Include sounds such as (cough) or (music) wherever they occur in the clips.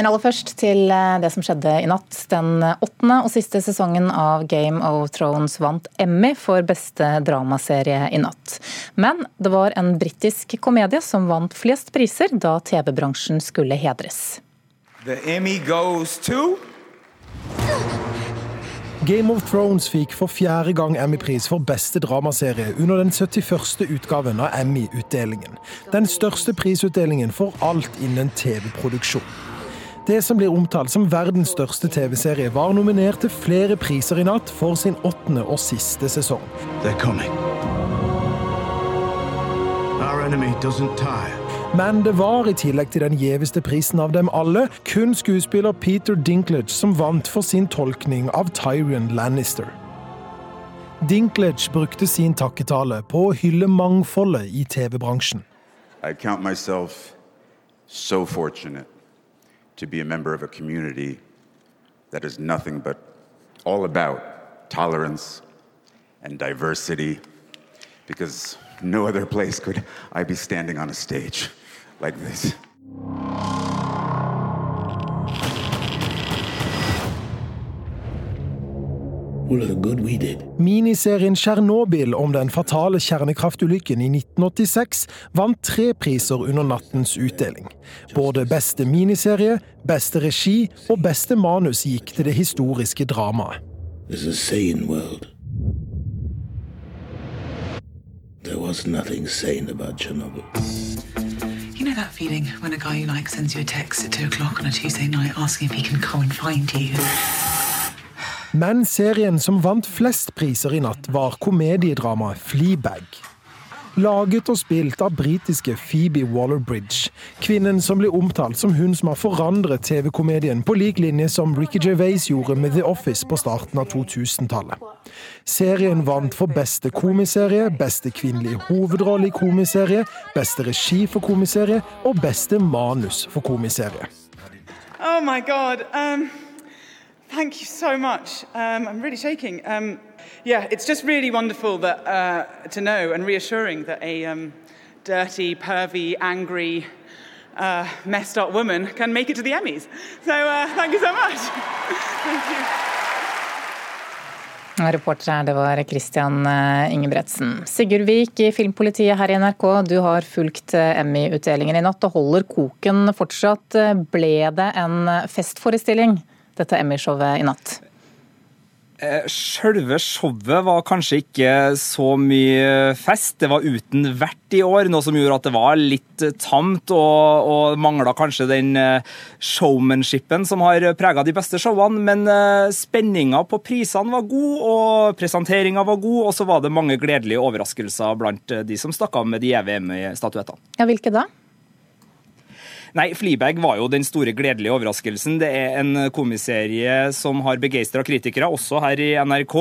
Men aller først til eh, det som skjedde i natt. Den åttende og siste sesongen av Game of Thrones vant Emmy for beste dramaserie i natt. Men det var en britisk komedie som vant flest priser da TV-bransjen skulle hedres. The Emmy goes to Game of Thrones fikk for fjerde gang Emmy-pris for beste dramaserie under den 71. utgaven av Emmy-utdelingen. Den største prisutdelingen for alt innen TV-produksjon. Det som blir omtalt som verdens største TV-serie, var nominert til flere priser i natt for sin åttende og siste sesong. Men det var i tillegg til den gjeveste prisen av dem alle, kun skuespiller Peter Dinklage som vant for sin tolkning av Tyrion Lannister. Dinklage brukte sin takketale på å hylle mangfoldet i TV-bransjen. I count myself so fortunate to be a member of a community that is nothing but all about tolerance and diversity because no other place could I be standing on a stage like this. Miniserien Tsjernobyl om den fatale kjernekraftulykken i 1986 vant tre priser under nattens utdeling. Både beste miniserie, beste regi og beste manus gikk til det historiske dramaet. There's a sane world. There was nothing sane about Chernobyl. You know that feeling when a guy you like sends you a text at two o'clock on a Tuesday night asking if he can come and find you? Men serien som vant flest priser i natt, var komediedramaet Fleabag. Laget og spilt av britiske Phoebe Waller-Bridge, kvinnen som blir omtalt som hun som har forandret TV-komedien på lik linje som Ricky Gervais gjorde med The Office på starten av 2000-tallet. Serien vant for beste komiserie, beste kvinnelige hovedrolle i komiserie, beste regi for komiserie og beste manus for komiserie. Oh my God. Um, thank you so much. Um, I'm really shaking. Um, yeah, it's just really wonderful that, uh, to know and reassuring that a um, dirty, pervy, angry, uh, messed up woman can make it to the Emmys. So uh, thank you so much. (laughs) thank you. Reporter her, det var Christian eh, Ingebretsen. Sigurd Vik i Filmpolitiet her i NRK, du har fulgt eh, Emmy-utdelingen i natt og holder koken fortsatt. Ble det en festforestilling, dette Emmy-showet i natt? Sjølve Selve showet var kanskje ikke så mye fest. Det var uten vert i år, noe som gjorde at det var litt tamt og, og mangla kanskje den eh, showmanshipen som har prega de beste showene. Men eh, spenninga på prisene var god, og presenteringa var god, og så var det mange gledelige overraskelser blant de som stakk av med de gjeve Emmy-statuettene. Ja, hvilke da? Nei, Fleabag var jo den store gledelige overraskelsen. Det er en komiserie som har begeistra kritikere, også her i NRK.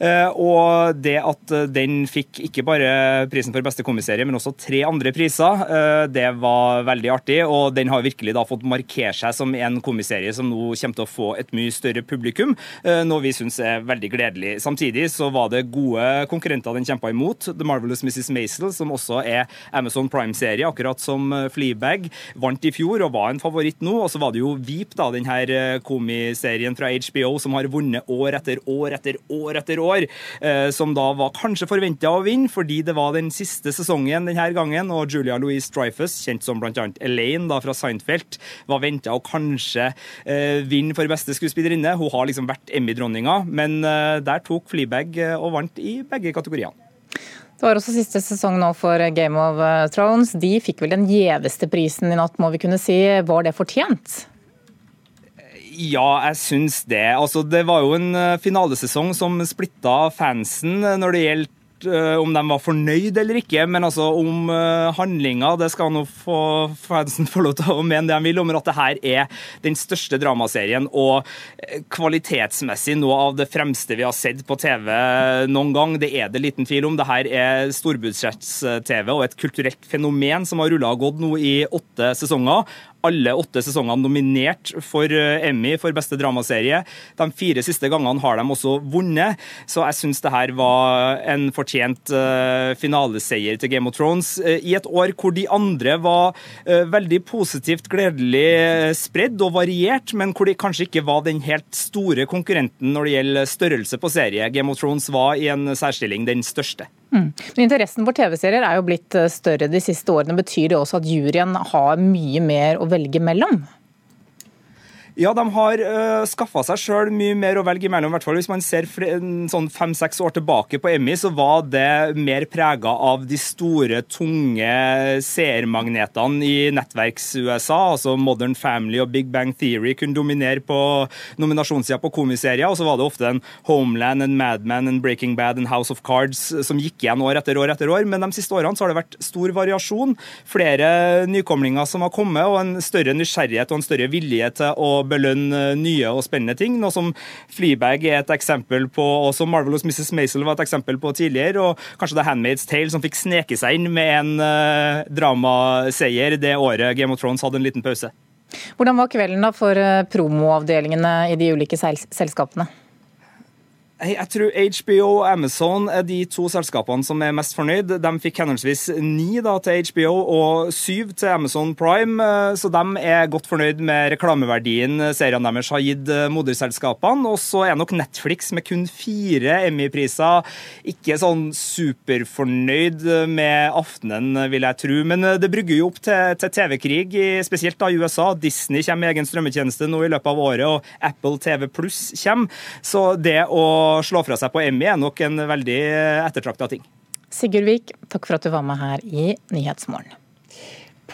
Eh, og det at den fikk ikke bare prisen for beste komiserie, men også tre andre priser, eh, det var veldig artig. Og den har virkelig da fått markere seg som en komiserie som nå kommer til å få et mye større publikum, eh, noe vi syns er veldig gledelig. Samtidig så var det gode konkurrenter den kjempa imot. The Marvelous Mrs. Maisel, som også er Amazon Prime-serie, akkurat som Fleabag, vant i fjor og var en favoritt nå. Og så var det jo Veep, da, den her eh, komiserien fra HBO som har vunnet år etter år etter år etter år. Eh, som da var kanskje forventa å vinne, fordi det var den siste sesongen denne gangen. Og Julia Louise Dreyfus, kjent som bl.a. Elaine da, fra Seinfeld, var venta å kanskje eh, vinne for beste skuespillerinne. Hun har liksom vært Emmy-dronninga, men der tok Fleabag og vant i begge kategoriene. Det var også siste sesong nå for Game of Thrones. De fikk vel den gjeveste prisen i natt, må vi kunne si. Var det fortjent? Ja, jeg syns det. Altså, det var jo en finalesesong som splitta fansen når det gjelder om de var fornøyd eller ikke, men altså om handlinga Det skal nå få fansen (laughs) få lov til å mene det de vil om at det her er den største dramaserien og kvalitetsmessig noe av det fremste vi har sett på TV noen gang. Det er det liten tvil om. Det her er storbudsjetts-TV og et kulturelt fenomen som har rulla og gått nå i åtte sesonger. Alle åtte sesongene nominert for Emmy for beste dramaserie. De fire siste gangene har de også vunnet, så jeg syns det her var en fortjent finaleseier til Game of Thrones i et år hvor de andre var veldig positivt, gledelig spredd og variert, men hvor de kanskje ikke var den helt store konkurrenten når det gjelder størrelse på serie. Game of Thrones var i en særstilling den største. Mm. Men Interessen for TV-serier er jo blitt eh, større de siste årene. Betyr det også at juryen har mye mer å velge mellom? Ja, de har uh, eh, skaffa seg sjøl mye mer å velge imellom. hvert fall Hvis man ser sånn fem-seks år tilbake på Emmy, så var det mer prega av de store, tunge seermagnetene i nettverks-USA. Altså Modern Family og Big Bang Theory kunne dominere på nominasjonssida på komiserier. Og så var det ofte en Homeland, en Madman, en Breaking Bad, en House of Cards som gikk igjen år etter år etter år. Men de siste årene så har det vært stor variasjon. Flere nykomlinger som har kommet, og en større nysgjerrighet og en større vilje til å belønne nye og spennende ting. Noe som Fleabag er et eksempel på, og som Marvelous Mrs. Maisel var et eksempel på tidligere. Og kanskje The Handmaid's Tale som fikk sneke seg inn med en uh, dramaseier det året Game of Thrones hadde en liten pause. Hvordan var kvelden da for eh, promoavdelingene i de ulike selskapene? Jeg tror HBO og Amazon er de to selskapene som er mest fornøyd. De fikk henholdsvis ni da, til HBO og syv til Amazon Prime, eh, så de er godt fornøyd med reklameverdien seriene deres har gitt eh, moderselskapene. Og så er nok Netflix med kun fire Emmy-priser ikke sånn superfornøyd med aftenen, vil jeg tro. Men eh, det brygger jo opp til, til TV-krig, spesielt da i USA. Disney kommer med egen strømmetjeneste nå i løpet av året, og Apple TV Pluss kommer. Så det å slå fra seg på Emmy er nok en veldig ettertrakta ting. Sigurd Vik, takk for at du var med her i Nyhetsmorgen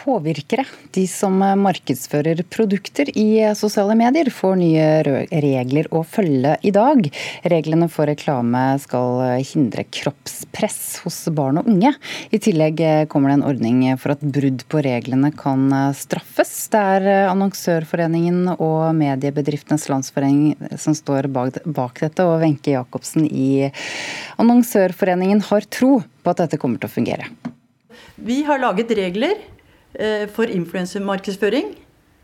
påvirkere. De som markedsfører produkter i sosiale medier, får nye regler å følge i dag. Reglene for reklame skal hindre kroppspress hos barn og unge. I tillegg kommer det en ordning for at brudd på reglene kan straffes. Det er Annonsørforeningen og Mediebedriftenes Landsforening som står bak dette, og Wenche Jacobsen i Annonsørforeningen har tro på at dette kommer til å fungere. Vi har laget regler Eh, for influensermarkedsføring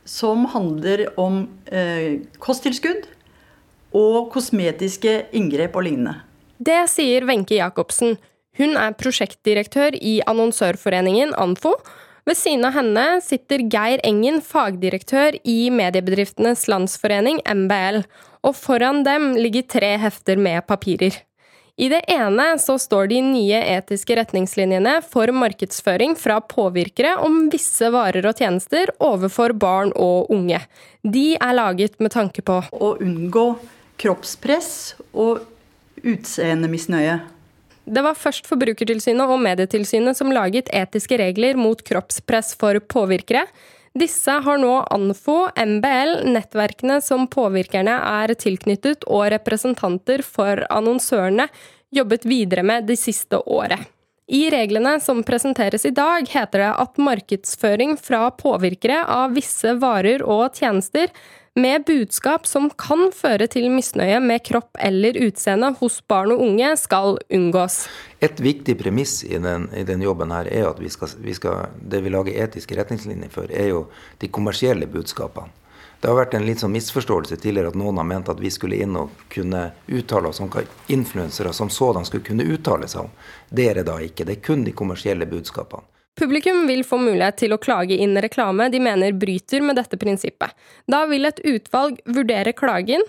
som handler om eh, kosttilskudd og kosmetiske inngrep og lignende. Det sier Wenche Jacobsen. Hun er prosjektdirektør i Annonsørforeningen ANFO. Ved siden av henne sitter Geir Engen, fagdirektør i Mediebedriftenes Landsforening, MBL. Og foran dem ligger tre hefter med papirer. I det ene så står de nye etiske retningslinjene for markedsføring fra påvirkere om visse varer og tjenester overfor barn og unge. De er laget med tanke på Å unngå kroppspress og utseendemisnøye. Det var først Forbrukertilsynet og Medietilsynet som laget etiske regler mot kroppspress for påvirkere. Disse har nå Anfo, MBL, nettverkene som påvirkerne er tilknyttet og representanter for annonsørene jobbet videre med de siste året. I reglene som presenteres i dag, heter det at markedsføring fra påvirkere av visse varer og tjenester med budskap som kan føre til misnøye med kropp eller utseende hos barn og unge, skal unngås. Et viktig premiss i den, i den jobben her er at vi skal, vi skal, det vi lager etiske retningslinjer for, er jo de kommersielle budskapene. Det har vært en litt sånn misforståelse tidligere at noen har ment at vi skulle inn og kunne uttale oss om hva influensere som sådan skulle kunne uttale seg om. Det er det da ikke. Det er kun de kommersielle budskapene. Publikum vil få mulighet til å klage inn reklame de mener bryter med dette prinsippet. Da vil et utvalg vurdere klagen,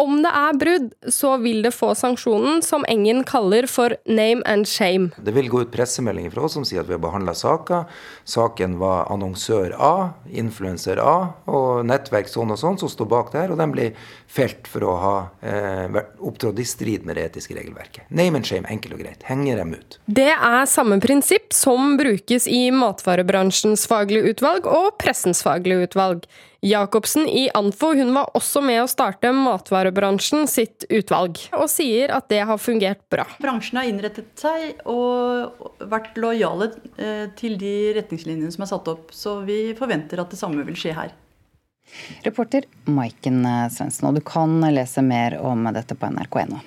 om det er brudd, så vil det få sanksjonen som Engen kaller for name and shame. Det vil gå ut pressemeldinger fra oss som sier at vi har behandla saka. Saken var annonsør A, influenser A og nettverk sånn og sånn som står bak der, og de blir felt for å ha eh, opptrådt i strid med det etiske regelverket. Name and shame, enkelt og greit. Henger dem ut. Det er samme prinsipp som brukes i matvarebransjens faglige utvalg og pressens faglige utvalg. Jacobsen i Anfo hun var også med å starte matvarebransjen sitt utvalg, og sier at det har fungert bra. Bransjen har innrettet seg og vært lojale eh, til de retningslinjene som er satt opp, så vi forventer at det samme vil skje her. Reporter Maiken Svendsen, og du kan lese mer om dette på nrk.no.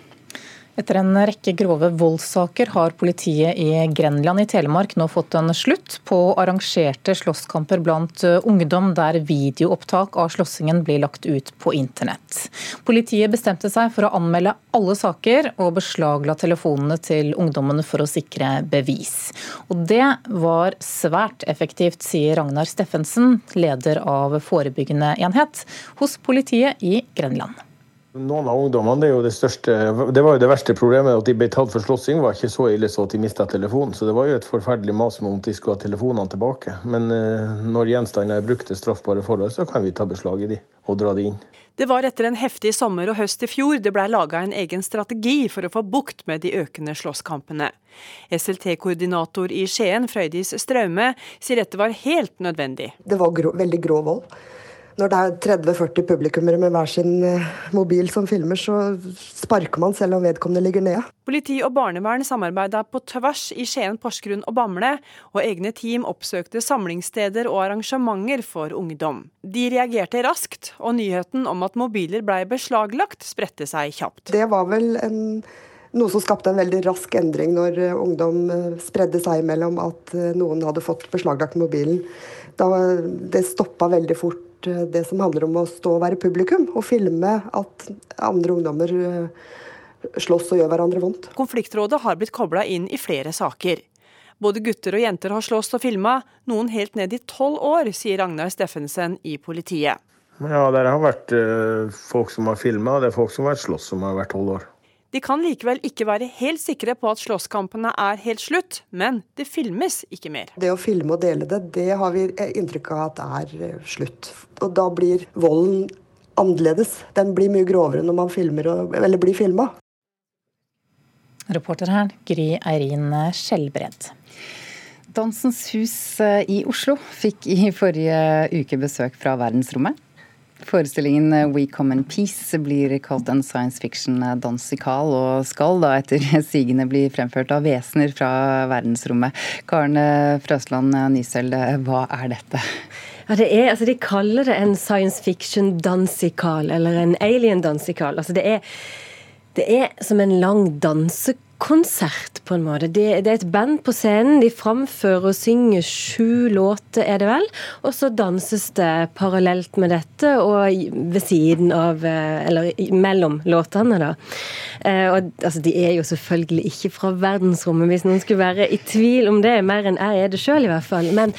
Etter en rekke grove voldssaker har politiet i Grenland i Telemark nå fått en slutt på arrangerte slåsskamper blant ungdom der videoopptak av slåssingen blir lagt ut på internett. Politiet bestemte seg for å anmelde alle saker og beslagla telefonene til ungdommene for å sikre bevis. Og det var svært effektivt, sier Ragnar Steffensen, leder av forebyggende enhet hos politiet i Grenland. Noen av ungdommene, det, er jo det, største, det var jo det verste problemet. At de ble tatt for slåssing var ikke så ille så at de mista telefonen. Så det var jo et forferdelig mas om at de skulle ha telefonene tilbake. Men eh, når gjenstandene er brukt til straffbare forhold, så kan vi ta beslag i de og dra de inn. Det var etter en heftig sommer og høst i fjor det blei laga en egen strategi for å få bukt med de økende slåsskampene. SLT-koordinator i Skien, Frøydis Straume, sier dette var helt nødvendig. Det var grå, veldig grov vold når det er 30-40 publikummere med hver sin eh, mobil som filmer, så sparker man selv om vedkommende ligger nede. Politi og barnevern samarbeida på tvers i Skien, Porsgrunn og Bamble, og egne team oppsøkte samlingssteder og arrangementer for ungdom. De reagerte raskt, og nyheten om at mobiler blei beslaglagt, spredte seg kjapt. Det var vel en noe som skapte en veldig rask endring når eh, ungdom eh, spredde seg imellom at noen hadde fått beslaglagt mobilen. Da, det stoppa veldig fort Eh, det som handler om å stå og være publikum, og filme at andre ungdommer eh, slåss og gjør hverandre vondt. Konfliktrådet har blitt kobla inn i flere saker. Både gutter og jenter har slåss og filma, noen helt ned i tolv år, sier Ragnar Steffensen i politiet. Ja, det har vært uh, folk som har filma, og det er folk som har vært slåss som har vært tolv år. De kan likevel ikke være helt sikre på at slåsskampene er helt slutt, men det filmes ikke mer. Det å filme og dele det, det har vi inntrykk av at er eh, slutt. Og da blir volden annerledes. Den blir mye grovere når man filmer, eller blir filma. Reporter her, Gry Eirin Skjelbred. Dansens Hus eh, i Oslo fikk i forrige uke besøk fra verdensrommet. Forestillingen eh, We Come in Peace blir kalt en science fiction-dansikal, eh, og skal da etter (laughs) sigende bli fremført av vesener fra verdensrommet. Karen eh, hva er dette? Ja, det er, altså De kaller det en science fiction-dansikal, eller en alien-dansikal. Altså det er, det er som en lang dansekal konsert, på en måte. Det, det, er et band på scenen. De framfører og synger sju låter, er det vel. Og så danses det parallelt med dette, og ved siden av eh, Eller mellom låtene, da. Eh, og altså, de er jo selvfølgelig ikke fra verdensrommet, hvis noen skulle være i tvil om det. Mer enn jeg er det sjøl, i hvert fall. Men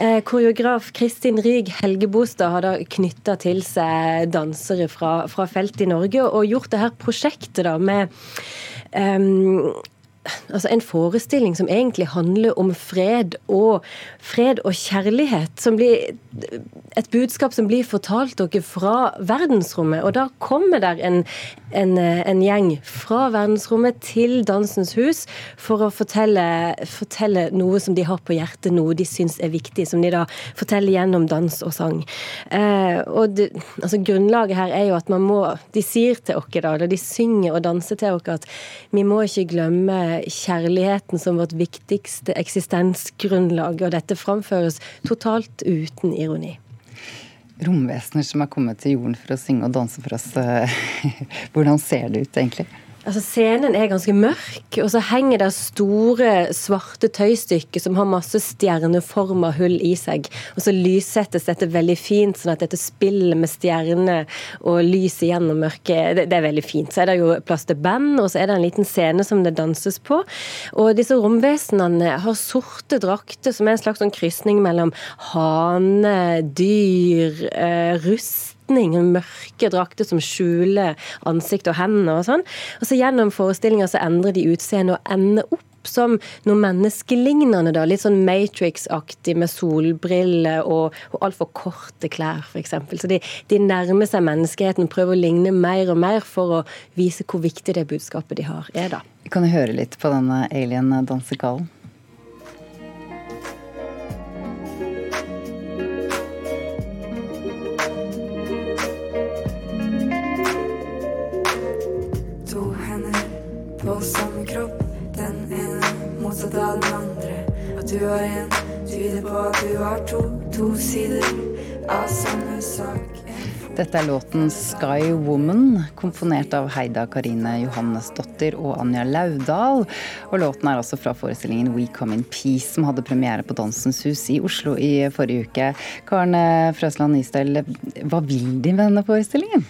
eh, koreograf Kristin Ryg Helgebostad har da knytta til seg dansere fra, fra feltet i Norge, og gjort det her prosjektet da med um, altså en forestilling som egentlig handler om fred og, fred og kjærlighet. Som blir, et budskap som blir fortalt dere fra verdensrommet. Og da kommer der en, en, en, gjeng fra verdensrommet til Dansens Hus for å fortelle, fortelle, noe som de har på hjertet, noe de syns er viktig, som de da forteller gjennom dans og sang. Eh, og det, altså Grunnlaget her er jo at man må De sier til oss da, eller de synger og danser til oss at vi må ikke glemme kjærligheten som vårt viktigste eksistensgrunnlag, og dette framføres totalt uten ironi. Romvesener som er kommet til jorden for å synge og danse for oss, (laughs) hvordan ser det ut egentlig? Altså Scenen er ganske mørk, og så henger det store, svarte tøystykker som har masse stjerneforma hull i seg. Og så lyssettes dette veldig fint, sånn at dette spillet med stjerner og lys gjennom mørket, det, det, er veldig fint. Så er det jo plass til band, og så er det en liten scene som det danses på. Og disse romvesenene har sorte drakter som er en slags sånn krysning mellom hane, dyr, eh, rust retning, mørke drakter som skjuler ansikt og hender og sånn. Og så gjennom forestillinga så endrer de utseende og ender opp som noe menneskelignende. da, Litt sånn Matrix-aktig med solbriller og, og altfor korte klær, f.eks. Så de, de, nærmer seg menneskeheten, prøver å ligne mer og mer for å vise hvor viktig det budskapet de har, er. da. Kan du høre litt på denne alien-dansekallen? At du har én, tyder på at du har to, to sider av samme sak. Dette er låten 'Sky Woman', komponert av Heida Karine Johannesdottir og Anja Laudal. Og låten er altså fra forestillingen 'We Come In Peace', som hadde premiere på Dansens Hus i Oslo i forrige uke. Karen Frøsland Nystøl, hva vil de med denne forestillingen?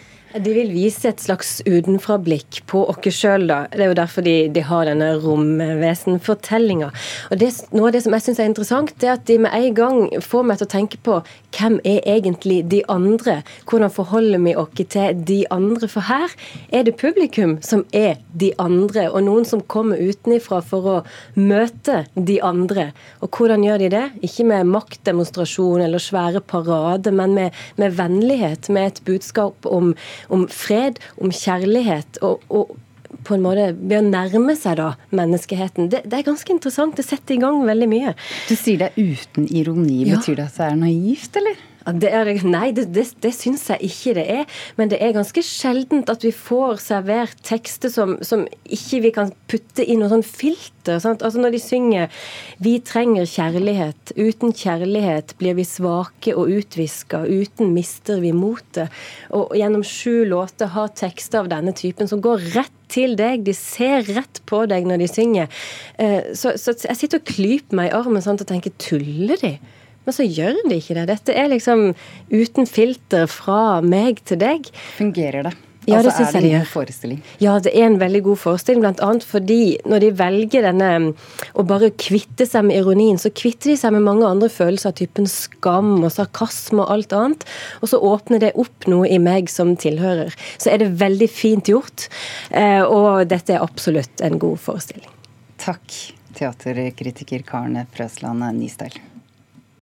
De vil vise et slags utenfra-blikk på oss sjøl, da. Det er jo derfor de, de har denne romvesenfortellinga. Og noe av det som jeg syns er interessant, det er at de med en gang får meg til å tenke på hvem er egentlig de andre? Hvordan forholder vi oss til de andre? For her er det publikum som er de andre, og noen som kommer utenifra for å møte de andre. Og hvordan gjør de det? Ikke med maktdemonstrasjon eller svære parader, men med, med vennlighet, med et budskap om om fred, om kjærlighet. og, og på en måte ved å nærme seg da menneskeheten. Det, det, er ganske interessant. Det setter i gang veldig mye. Du sier det uten ironi. Ja. Betyr det at det er naivt, eller? Det er, nei, det, det, det syns jeg ikke det er. Men det er ganske sjeldent at vi får servert tekster som, som ikke vi kan putte i noe sånn filter. Sant? Altså Når de synger 'Vi trenger kjærlighet'. Uten kjærlighet blir vi svake og utviska. Uten mister vi motet. Og gjennom sju låter har tekster av denne typen som går rett til deg, de ser rett på deg når de synger. Eh, så, så jeg sitter og klyper meg i armen sant, og tenker tuller de? Men så gjør de ikke det. Dette er liksom uten filter fra meg til deg. Fungerer det? Ja, altså, det syns er det en god forestilling? Ja, det er en veldig god forestilling. Blant annet fordi når de velger denne å bare kvitte seg med ironien, så kvitter de seg med mange andre følelser av typen skam og sarkasme og alt annet. Og så åpner det opp noe i meg som tilhører. Så er det veldig fint gjort. Eh, og dette er absolutt en god forestilling. Takk, teaterkritiker Karen Frøsland Nystøl.